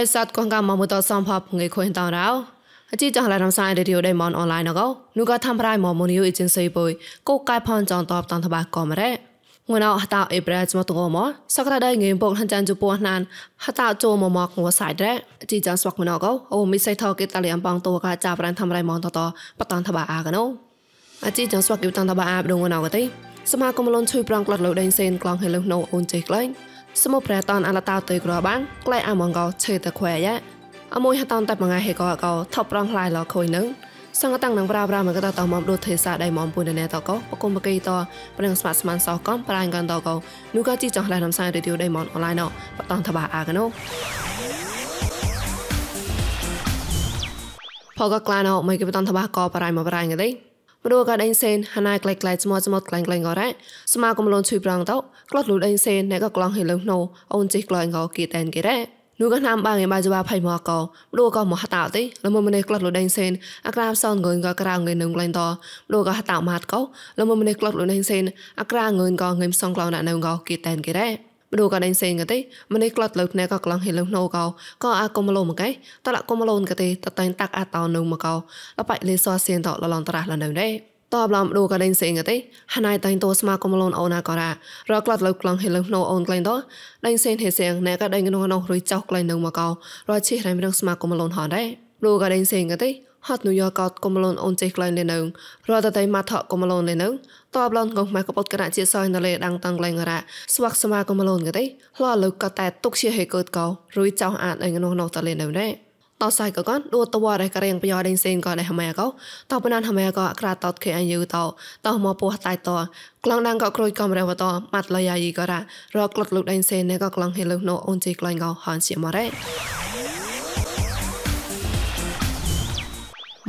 រិស័តកងកាមមតសំផបងៃខុញតរោអជីចងឡារំសាយរេឌីអូដេមនអនឡាញណកនូកថាំប្រៃមមនីយអេเจนស៊ីបុយកូកៃផនចងតបតនតបាកមរ៉េងួនអហតអេប្រេចមតងមសក្រដៃងេបុកហនចានជពោះណានហតជោមមកងួសៃរ៉េអជីចងស្វកមណកអូមីសៃថកេតលីអំបងតូកាចាប្រានថាំរៃមនតតបតនតបាអាកណូអជីចងស្វកយតនតបាអាបដងណកទេសមាគមលនជួយប្រងក្លត់លោដេងសេនក្លងហេលុណូអូនចេក្លែង សមុប្រែតនអលតាទៅក្របាំងក្លែអាមងកោឆេតខ្វែយ៉ាអមួយហតនតែមងៃហេកោកោថប់ប្រងខ្លាយលខុយនឹងសង្កតាំងនឹងប្រាប្រាមកតតមកដូចទេសាដៃមកពុនណែតកោបកុំបកៃតប្រងស្មាត់ស្មានសោកំប្រាញ់កាន់តកោនូកាជីចង់ឡៃនំសាយរេឌីអូដៃមកអនឡាញណបតនតបាអាកណូផកក្លាណោមកគេបតនតបាកោប្រៃមកប្រៃងទេ ព្រោះក៏ដេញសេនហណៃក្លែកក្លែស្មោះស្មោះក្លែងក្លែងក៏រ៉ាស្មាកំលូនជួយប្រងតោក្លត់លូដេញសេនណែក៏ក្លងហេលងណូអូនជីក្លែងក៏គីតែនគេរ៉ានូកណាំបាងឯបាជបាផៃមកកោព្រោះក៏មកហតោទេលមម្នេះក្លត់លូដេញសេនអាក្រាបសនងឿនក៏ក្រៅងឿននឹងក្លែងតព្រោះក៏ហតោម៉ាត់កោលមម្នេះក្លត់លូដេញសេនអាក្រាងឿនក៏ងឹមសងក្លោណានៅក៏គីតែនគេរ៉ា មរូក៏ដេញសេងកទេម្នេះក្លត់លើណែក៏ក្លងហេលងណូកោក៏អាកុំឡូមកឯតលកុំឡូនកទេតតែងតាក់អាតោនៅមកោលបៃលេសសៀនតលឡងត្រាស់លនៅដែរតបឡំដូកដេញសេងទេហណៃតៃតោស្មាកុំលូនអូនណាក៏រ៉ារកក្លាត់លើក្លងហេលឹងណូអូនក្លែងតដេញសេងហេសៀងណែក៏ដេញកណោណោរុយចោក្លែងនឹងមកកោរឈិរ៉ៃមរងស្មាកុំលូនហនដែរដូកដេញសេងទេ ហត់នូយ៉កោតកុំលូនអូនចេះក្លែងលេនឹងរត់តែមកថកុំលូនលេនឹងតបឡងកងម៉ែកពុតកណជាសយណលេដាំងតាំងក្លែងរ៉ាស្វាក់ស្មាកុំលូនក៏ទេလှលើកក៏តែទុកជាហេកើតកោរុយចោអាតអីកណោណោតលេនឹងដែរតសៃក៏កនដួតវ៉ារករៀងប្រយោដេងសេងក៏ដែរហមែក៏តបណានហមែក៏ក្រាតតខេអាយូតតមកពោះតៃតក្លងដាំងក៏ក្រួយកំរែវតម៉ាត់លយាយីក៏រ៉រក្លត់លុកដេងសេងណែក៏ក្លងហេលុណូអូនជីក្លែងក៏ហានជាមករ៉េ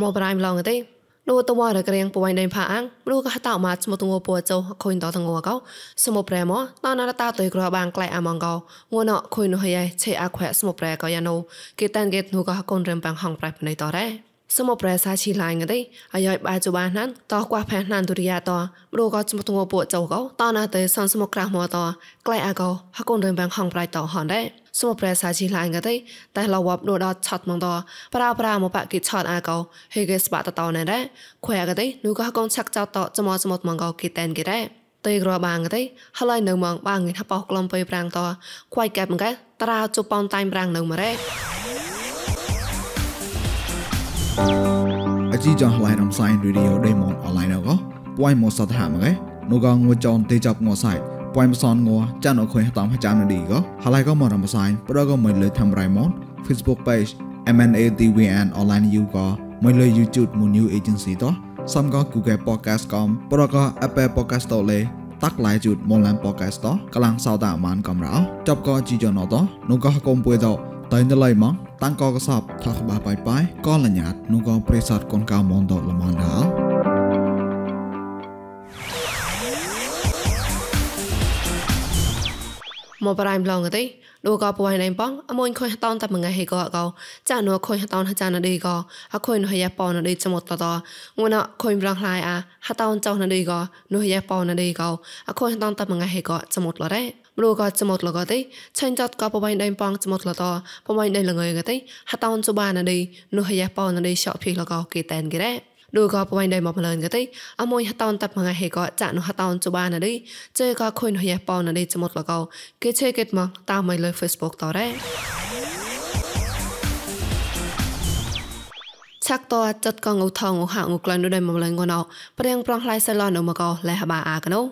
មកប្រៃមឡងទេនោះតវ៉ារករៀងពួយដេផាអាំងព្រោះក៏តោម៉ាស្មទងពួចោខុញតតងកោសមុប្រែមកតនរតាតយក្របាងក្លៃអាម៉ងកោងួនខុញនោះហើយឆេអាខ្វែសមុប្រែក៏យ៉ានូគេតានគេនោះក៏កូនរំបាំងហងប្រៃផ្នៃតរ៉េសមុប្រែសាឈីឡាញងទេអាយបាជបាណានតកួផែណានទុរិយាតព្រោះក៏ស្មុទងពួចោកោតនតែសនសមុក្រាស់មកតក្លៃអាកោហកូនរំបាំងហងប្រៃតហនដែរ សុំប្រែសាជីឡាញ់កទេតែលវបដូដឆាត់មកតប្រាប្រាមកបាក់គិឆាត់អាកោហេកេស្បាតតណែដែរខ្វែកទេនូក៏កូនឆាក់ចោតចមចមមកកោគិតែនគេដែរតេក្របាងទេហើយនៅមកបាងងថាបោក្លំទៅប្រាំងតខ្វាយកែបមកតារាជប៉ុនតៃប្រាំងនៅមករ៉េអជីចងឡៃរំសាយរីឌីអូដេម៉ុនអនឡាញក៏ពួយមកសតហាមកឯនូក៏ងួចនទេចាប់ងសៃ ពួយមសនងัวចានអខុយតាមចាំនឌីកហើយក៏មករំសាយប្រក៏មិនលើធ្វើរៃម៉ូន Facebook page MNADWN online you ក៏មិនលើ YouTube មួយ new agency តោះសំក៏ Google podcast កំប្រក៏ Apple podcast តលេតាក់ឡៃជូតមនឡាន podcast តកលាំងសោតាអាម៉ានកំរោចប់ក៏ជីយ៉ណតនោះក៏កុំពួយតតៃណឡៃម៉ងតាំងក៏កសបថាក្បាបាយបាយក៏លញ្ញាតនោះក៏ប្រេសតកូនកៅមនតលមនដល់ មកប្រៃម្លងទេដូក៏ពួយណៃបងអមួយខុយតនតែមងៃហេក៏កោចានខុយតនចានឌីក៏អខុយនោះយ៉ាប៉នឌីចមតតងួនខុយប្រងឡាយអាហតនចោណឌីក៏នោះយ៉ាប៉នឌីក៏អខុយតនតែមងៃហេក៏ចមតលរ៉េព្រោះក៏ចមតលក៏ទេឆាញ់ចតក៏បបៃដៃប៉ងចមតលតបបៃដៃលងើក៏ទេហតនចបានឌីនោះយ៉ាប៉នឌីឆោភីលក៏គេតែនគេរ៉េ ដូចក៏បវៃដៃមកផ្លើនក៏ទីអមួយហតនតាប់ងៃហេក៏ចាក់នោះហតនចុបានណីជេក៏ខុញនោះយ៉េប៉ោណីចមុតលកោគេជេគេមកតាមមកលើ Facebook តរ៉េឆាក់តចតកងឧថងឧហាងឧក្លានដូចមកលេងគណោប្រៀងប្រងផ្លៃសិលនៅមកកោលេះបាអាកណោ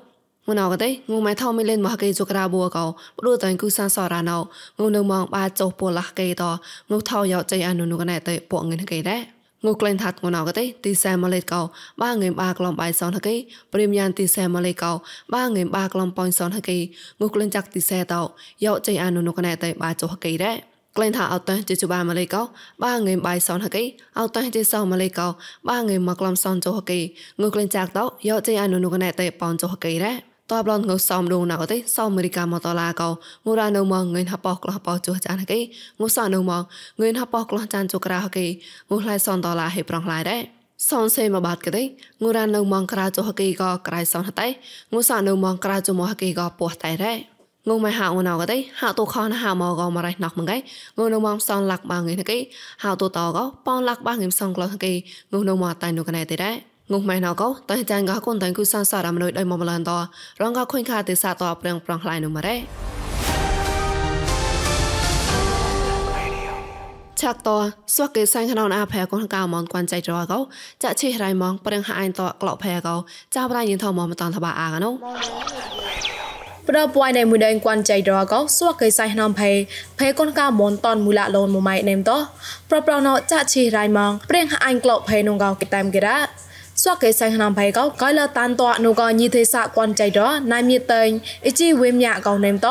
ងណោកទេងូម៉ៃថោមីលេនមកគេជុករាបួកោព្រោះតែគូសានសរាណោងូនៅមកបាចុះពលះគេតងូថោយោចៃអនុនុកណែតេពួកងិនគេដែរ ងូក្លែងថាត់ងណៅកទេទីសែម៉ាឡេកោបាងេបាក្លំបៃសនហកេព្រីមយ៉ាងទីសែម៉ាឡេកោបាងេបាក្លំប៉ុញសនហកេងូក្លែងចាក់ទីសែតោយកចៃអានុនុកណែតៃបាចុហកេដែរក្លែងថាអត់តើជាជបាម៉ាឡេកោបាងេបៃសនហកេអត់តើជាសោម៉ាឡេកោបាងេមកក្លំសនចុហកេងូក្លែងចាក់តោយកចៃអានុនុកណែតៃប៉នចុហកេដែរ តបឡនងសំដងណៅទេសអមេរិកាមកតឡាកោងូរ៉ានៅមកងឿនហបកក្លោះបោជួចានគេងូសនៅមកងឿនហបកក្លោះចានជក្រៅគេងូខ្លៃសនតឡាហេប្រងឡាយដែរសនសេមកបាត់កទេងូរ៉ានៅមកក្រៅចុះគេក៏ក្រៃសនតែងូសនៅមកក្រៅចុះមកគេក៏ពោះតែដែរងងមកហៅណៅក៏ទេហៅទូខនហៅមកក៏មករៃណោះមកគេងងនៅមកសងលាក់បាងគេគេហៅទូតក៏ប៉នលាក់បាងគេសងក្លោគេងងនៅមកតៃនោះកណែទេដែរ ងុំម៉ែណៅកោតើចាងកកូនតើគូសានសារមនុយដោយមកម្លានតរងកខុញខាទេសាតប្រងប្រងខ្លាយនោះមករ៉េឆាក់តសួកគេសាញ់ក្នុងអាផែកូនកៅមនគួនចៃត្រកោចាក់ឈីរៃមងប្រឹងហាអញតក្លោផែកោចាប្រៃយិនថមមតនតបាអាកណូប្រពួយនៃមួយដែងគួនចៃរកោសួកគេសៃក្នុងភេភេកូនកៅមនតនមូលាលូនមួយម៉ៃនេមតប្រប្រណោចាក់ឈីរៃមងប្រឹងហាអញក្លោភេនងកោគេតាមគេរ៉ា សួកគេសៃក្នុងភេកោកៃលតានតនូកញីទេសាគួនចៃរណៃមៀតេងអ៊ីជីវេមយ៉ាកោនេមត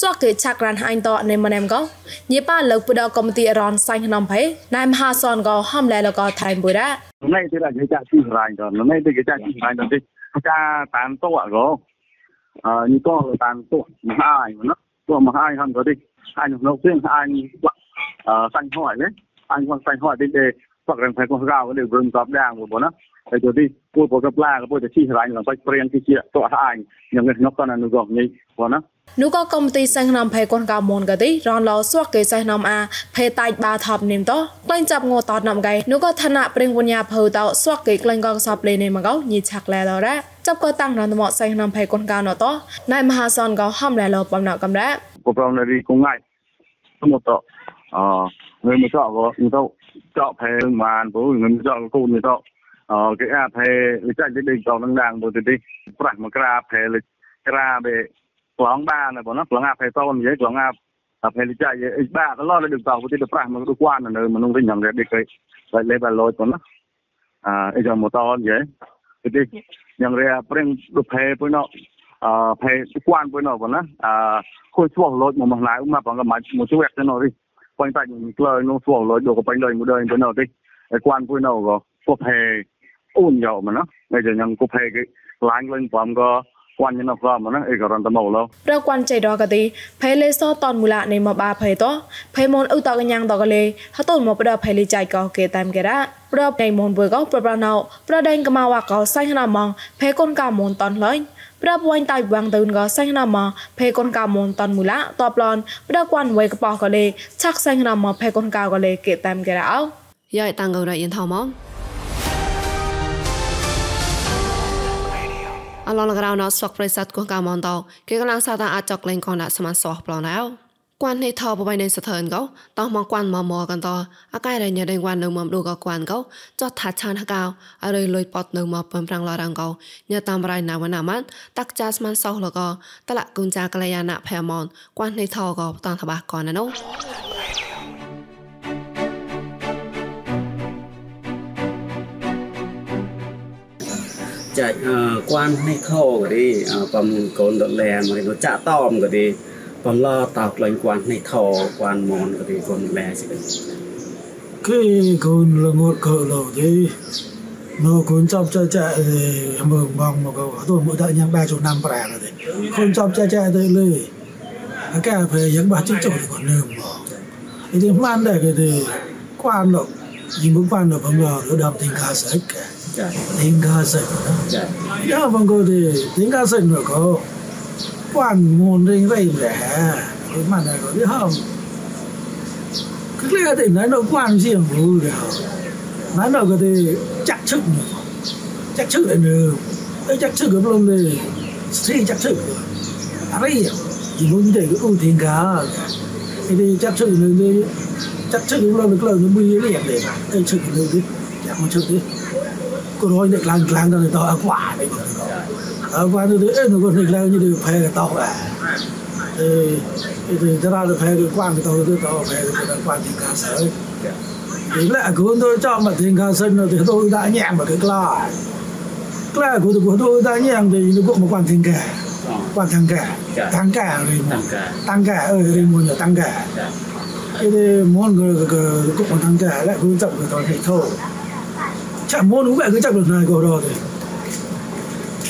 សួកគេឆាក់រានហាញតនេមនេមកោញីប៉ាលើកពដកុំទីរនសៃក្នុងភេណៃមហាសនកោហំលែលកោថៃបុរ៉ាណៃទីរ៉ាគេចាក់ស៊ីរ៉ៃតណៃទីគេចាក់ស៊ីរ៉ៃតទីចាតានតកោអឺញីកោតានតកមហាយណាតកមហាយហំក៏ទីអញនៅផ្សេងអញអឺសាញ់ហួយណាអញគាត់សាញ់ហួយទី ទេផឹករងផែកោកៅនេះព្រឹងតបដាងបងណាហើយទៅទីពូពកប្លាក៏ពូទៅជីស្រឡាញ់ឡើងបាច់ព្រៀងទីជាតោះអាញយ៉ាងនេះនោះក៏នៅនោះក៏នេះបងណានោះក៏កំទីសែងនាំភេកូនកៅមនក៏ទីរនឡោសួកគេសែងនាំអាភេតាច់បាថប់និមតក្លែងចាប់ងតតនាំកៃនោះក៏ឋានៈព្រៀងវញ្ញាភៅតសួកគេក្លែងក៏សបលេនេះមកោញីឆាក់លែដរ៉ាចាប់ក៏តាំងរនមកសែងនាំភេកូនកៅណតណៃមហាសនក៏ហំលែលោបំណកំរ៉ាក៏ប្រងនៅរីគងងាយសមតអឺងើមកចောက်ក៏ទៅ ចောက်ភេបានព្រោះងើមកចောက်គូនទៅគេអាផែវិចាច់ទៅដេកតងដាងទៅទីប្រាស់មកក្រាផែលក្រាបេក្លងបានបងណាក្លងអាផែតននិយាយក្លងអាផែលចាច់អីបាក៏ឡោះទៅដេកតងទៅទីប្រាស់មកគួននៅមនុស្សវិញយ៉ាងដេកគេហើយលេបឡូចបងណាអអីចាំម៉ូតនិយាយទីយ៉ាងរែប្រេងដុផែពុយណោអផែគួនពុយណោបងណាអខូចស្វោះលោចមកមកណៅមកបងក៏មកមកជួយទៅណោរី បាញ់តាច់ក្លើនោះស្វោះលោចដូចក៏បាញ់លើមួយដើពុយណោទីគួនពុយណោក៏ពផែអូនយកមកណាតែយ៉ាងគូផេគេឡាញលេងបំក៏គួនញ៉ាំក៏មកណាអីក៏រំតមកលោរកគួនចៃរកទីផេលេសតនមូលានៃមកបាផេតផេមនឧតកញ្ញាងតកលេហតនមកប្រផេលេចៃក៏គេតាមគេរ៉ាប្រដៃមនបើក៏ប្រប្រណៅប្រដៃកម៉ាវ៉ាក៏សៃណាមងផេកូនកៅមនតនឡើយ ប្រពវ៉ាញ់តៃវាងទៅក៏សៃណាមផេកូនកៅមនតនមូលាតបឡនប្រគួនវេកប៉ោក៏លេឆាក់សៃណាមផេកូនកៅក៏លេគេតាមគេរ៉ាអោយាយតាំងកោរ៉ៃយិនថោម៉ងអឡងក្រៅណោសកប្រិស័តគោះកាមនតោគេកំឡុងសាតាអាចចកលេងកនដាក់សមានសោះប្លណៅ គួននេះថបបៃនៃសថើនកោតោះមកគួនមកមកកន្តអាកែរញ៉ាដេងវ៉ាននៅមកឌូកគួនកោចតថាឆានហកោអរលុយប៉តនៅមកពំប្រាំងឡរងកោញ៉ាតាមរៃណាវណាម៉ាន់តាក់ចាស្មានសោះលកោត ปลาตากเลยกวนในทอกวนมอนก็ตีกวนแม่สิคือคุณละงดเขาเราดีนูคุณชอบจะจะเมืองบองมาก็ตัวมือได้ยังแบจุนำแปลงเลยคุณชอบจะจะได้เลยแกเพยยังบาดจิ้งจกก่อนเนิ่มบอกไอ้ที่มันได้ก็ดีกวนหรอกยิงบุกบ้านเราพังเราเราดำทิ้งคาเสกทิ้งคาเสกนะย่าบังก็ดีทิ้งคาเสกเนาะเขา 관문인데 얼마나 거리 함 그래야 돼 나는 관심 모르려 나는 그때 짝측 짝측 에는 짝측 없는데 스테이 짝측 알아요 이 문제 그 공태인가 cái 짝측 있는데 짝측 올라오는 그런 문제 liền đấy 짝측 있는데 짝측 đấy 그런 데 랑랑 하는 더 과해 avanu de eno go nek lao như de phae ta ho e e de ra de phae de kwang ta ho de ta phae de ta kwang ti ka sa thì lại của tôi cho mà thiên ca sinh rồi thì tôi đã nhẹ mà cái la la của tôi của tôi đã nhẹ thì nó cũng một quan thiên cả quan thằng cả thằng cả rồi thằng cả ơi đi mua là thằng cả cái dạ. thì muốn người cũng một thằng cả lại cũng chậm người tôi phải thâu chậm muốn cũng vậy cứ chậm được này cầu đồ thì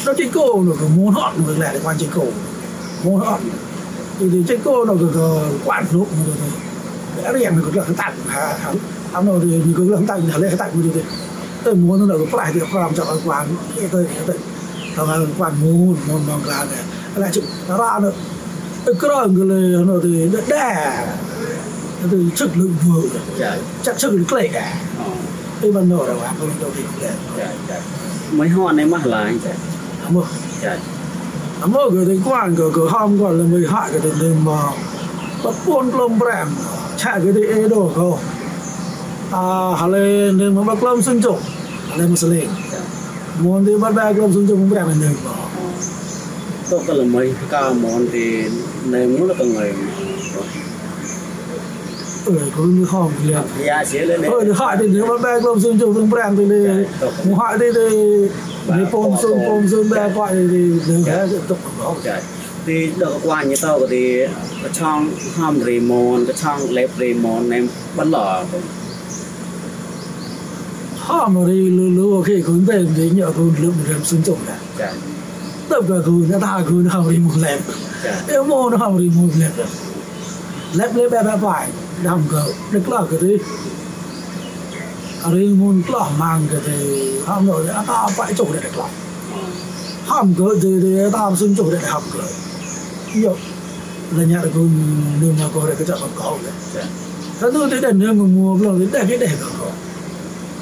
nó trên cổ nó có món hot mà lại quan trên cổ món hot thì thì trên cổ nó có có quản lúc mà rồi đã đi em nó có cái tặng hả hả hắn nó thì như có cái tặng hả lấy cái tặng như thế tôi muốn nó có phải thì có làm cho cái quan cái tôi cái tôi thằng quan muốn muốn mong là này lại chụp nó ra nữa cái cái nó thì đẻ thì chức lượng vừa ចា chắc chức lượng cái cả អូ cái ban đầu là bạn không đâu thì cũng đẹp ចាចាមិនហត់នេះមកឡាញចា Dạ. mà mà cái đấy quan cái cái ham còn là mình hại cái đấy mà bắt buôn lông bẹm chạy cái đấy đồ không à hà lê nên mà dạ. bắt lông sinh Hà nên mà sinh muốn đi bắt bẹm lông sinh chủng bẹm mình được tôi cái là mấy cái món thì nên muốn là cái người ơi như hòm liền ơi nó hại thì nếu mà bè lông dương trường dương brand thì thì dạ, hại thì thì thì pom sơn pom bè dạ. gọi thì thì cái tục đó thì dạ. được qua như tao thì ờ, cái trong hòm remote cái trong lẹp remote em bắt lỏ. Hòm thì lưu lưu ok cũng về thì nhờ cũng lượng làm sơn trộn này tập cả cứ nó ta cứ nó hòm remote lẹp. Em mô nó hòm remote lép bè bè phải damka cái kare ari muốn kla mang cái kare ham no de ata pai chok de dekla ham cờ thì thì ata ham sun chok de ham ko yo là nhà được cùng đường mà có được cái chợ bằng cầu đấy thế tôi thấy đèn đường mùa rồi đến đây cái đèn đó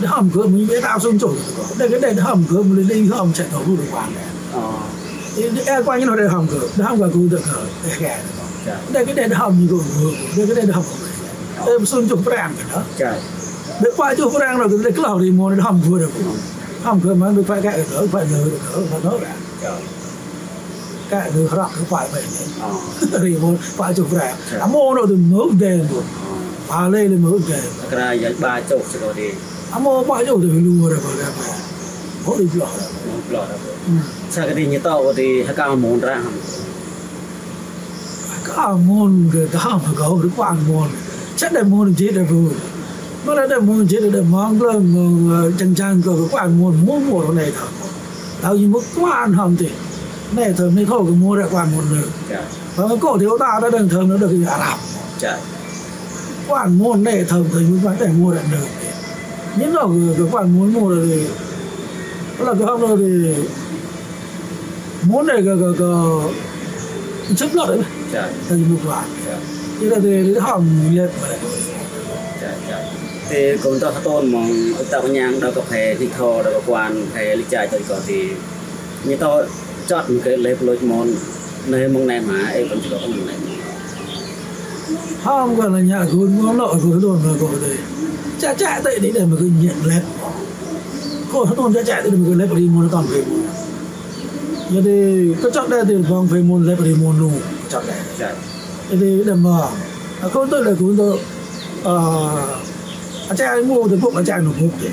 để hầm cờ mình biết tao xung chủ có để cái đèn hầm cờ mình đi hầm chạy đầu được quan đấy e quan như nó để hầm cờ, để hầm cũng được rồi để cái đèn hầm như cũng được để cái đèn hầm អឺមិនសុំចុះប្រាំងណាចាដឹកប៉ាចុះប្រាំងដល់គេក្លោរីមកដល់ហំធ្វើដល់ហំធ្វើមកដូចប៉ាកែអឺប៉ាលើប៉ាដល់ចាកែលើរកប៉ាបែបនេះរីមកប៉ាចុះប្រាំងអាមកដល់ទៅមើលដែរបងប៉ាលេលើមើលដែរក្រៃយ៉ាបាចុះចុះទេអាមកប៉ាចុះទៅលូរបងដែរ Holy blood. Blood. Sakati niya tao di hakang mon ra. Hakang mon ga dam ga ur kwang mon chắc để mua được chế để vui mà đã để mua chế để mong là chẳng chẳng cơ có ăn muốn mua mua này thôi. Tao như mất quá ăn thì. Này thường này thôi cứ mua ra quan một nửa và cái cổ thiếu ta đã đừng thường nó được gì ả rập. Quan mua này thường thì mới phải để mua được. Nửa mà cái quan muốn mua được thì là cái hôm đó thì muốn để cái cái cái chất lượng đấy. Tại vì một loạt như là để hỏng việc. Thì cũng tôi tôn mà chúng ta có nhang đó có thể thì thò đó có quan thể lịch giải tôi có thì như tôi chọn một cái lấy lối môn nơi mong này mà em vẫn chỉ có mong này. Không còn là nhà gối ngõ nội gối đồn mà gọi đấy cha cha tại đấy để mà cứ nhận lẹp cô nó tôn cha cha tại để mà cứ lẹp đi môn toàn về môn giờ thì có chọn đây thì vòng về môn lẹp đi môn luôn chọn đây. Dạ. Jadi lemah. Aku untuk lagu untuk uh, acai mua thì từ cục acai nộp hộp kì.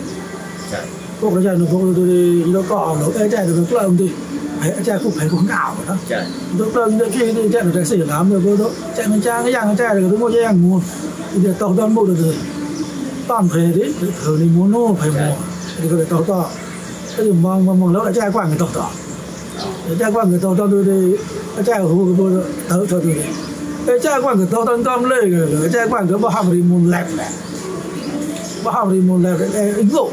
Cục acai nộp hộp tôi nó có nộp acai được cái ông thì phải acai cũng phải cũng ảo đó. Tôi lần khi đi acai được taxi lắm rồi cô đó. Chạy mình trang cái dạng acai được tôi mua cho em mua. Thì giờ tàu đơn mua được rồi. Toàn phải đấy, thử đi mua nô phải mua. Thì tôi tàu to. Cái đường mong mong mong là acai quảng người tàu to. Acai quảng người tàu to tôi đi acai ở hộp tôi tớ cho tôi. Echa kwang to tan kam le ge echa kwang ge ba hamri mun lap na. Ba hamri mun lap e go.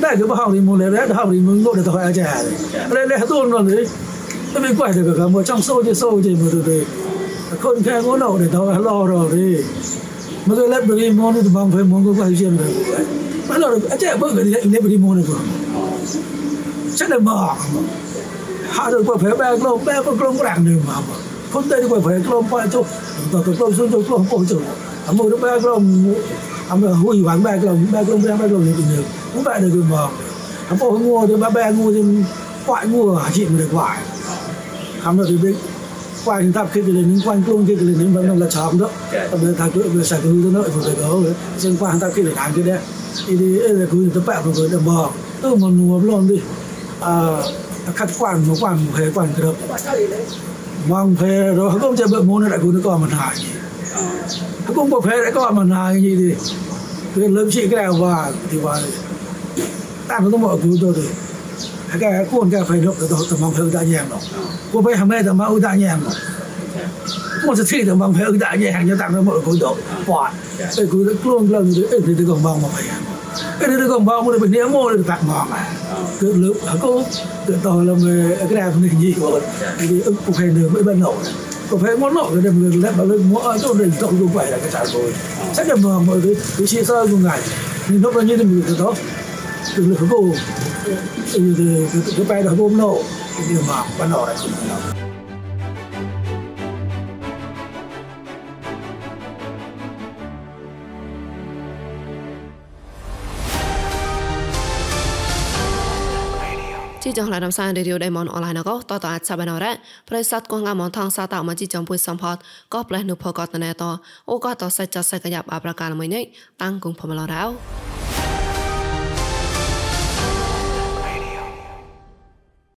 Da ge ba hamri mun le da hamri mun go de to ha cha. Le le to no le. Tôi bị được cả một trong sâu chứ sâu chứ mà tôi không khe ngó nậu để tao lo rồi đi mà tôi lấy beri môn thì bằng phải môn có quay chuyện rồi mà lo rồi chắc bớt cái này lấy beri môn rồi chắc là bỏ hạ rồi qua phải ba lô ba con lông rạng được mà 本当にこれ500ロンパーと6ロン xuống cho không còn chịu ông mua được ba lon ông là hủy hoãn ba lon ba lon ba lon thì bình thường cũng vậy được mà ông có mua được ba ba mua thì quại mua hả chị mà được quại. Ông là dạ. thì bên quại chúng ta khi từ đến quanh luôn khi từ đến vẫn là chấm đó. Ông là thằng cứ sạc hư nó nội phải đó trên quan chúng ta khi để làm cái đấy. Thì đi là cứ chúng ta bẹo rồi đầm bò tôi mà mua luôn đi. À khát quản mà quản hệ quan cái đó. မောင်ဖဲတော့အကုန်ချက်ပဲမုန်းနေတာကိုတော့မနာကြီးအကုန်ပဲဖဲအကုန်မနာကြီးဒီဒီလုံးချိကဲဝါဒီပါတာတော့မအကူတော့တယ်အကဲကိုကဖဲတော့တော့တမောင်ဖဲဥဒညံတော့ကိုပဲဟမဲတမောင်ဥဒညံတော့我是吹的忙，朋友大家喊你打那么工作，哇！哎，工作工作，哎，这个忙忙呀。cái đứa con bông bị nếu mua được tặng ngọt à tự lượng ở cô tự to là về cái đàn mình gì của mình. Thì ức cũng hay được mấy bên nổi có phải món nổi cái mình lại bảo lên mua ở chỗ này tổng cũng vậy là cái sản rồi. Chắc là mà mọi cái cái chia sơ cùng ngày nhưng lúc đó như thế mình tự đó. Tự lượng của cô từ từ cái bài đó ôm nổ. Cái điều mà ban đầu lại. chỉ là ជីចងឡាដំសានរីឌីអូដេម៉ុនអនឡាញកោតតអាចសាបណរ៉ាប្រិស័តកងងាមនថងសាតអមជីចំពុយសំផតក៏ផ្លេះនុផកតណែតអូក៏តសេចចសេកយ៉ាប់អប្រកាលមួយនេះតាំងគងផមឡរោ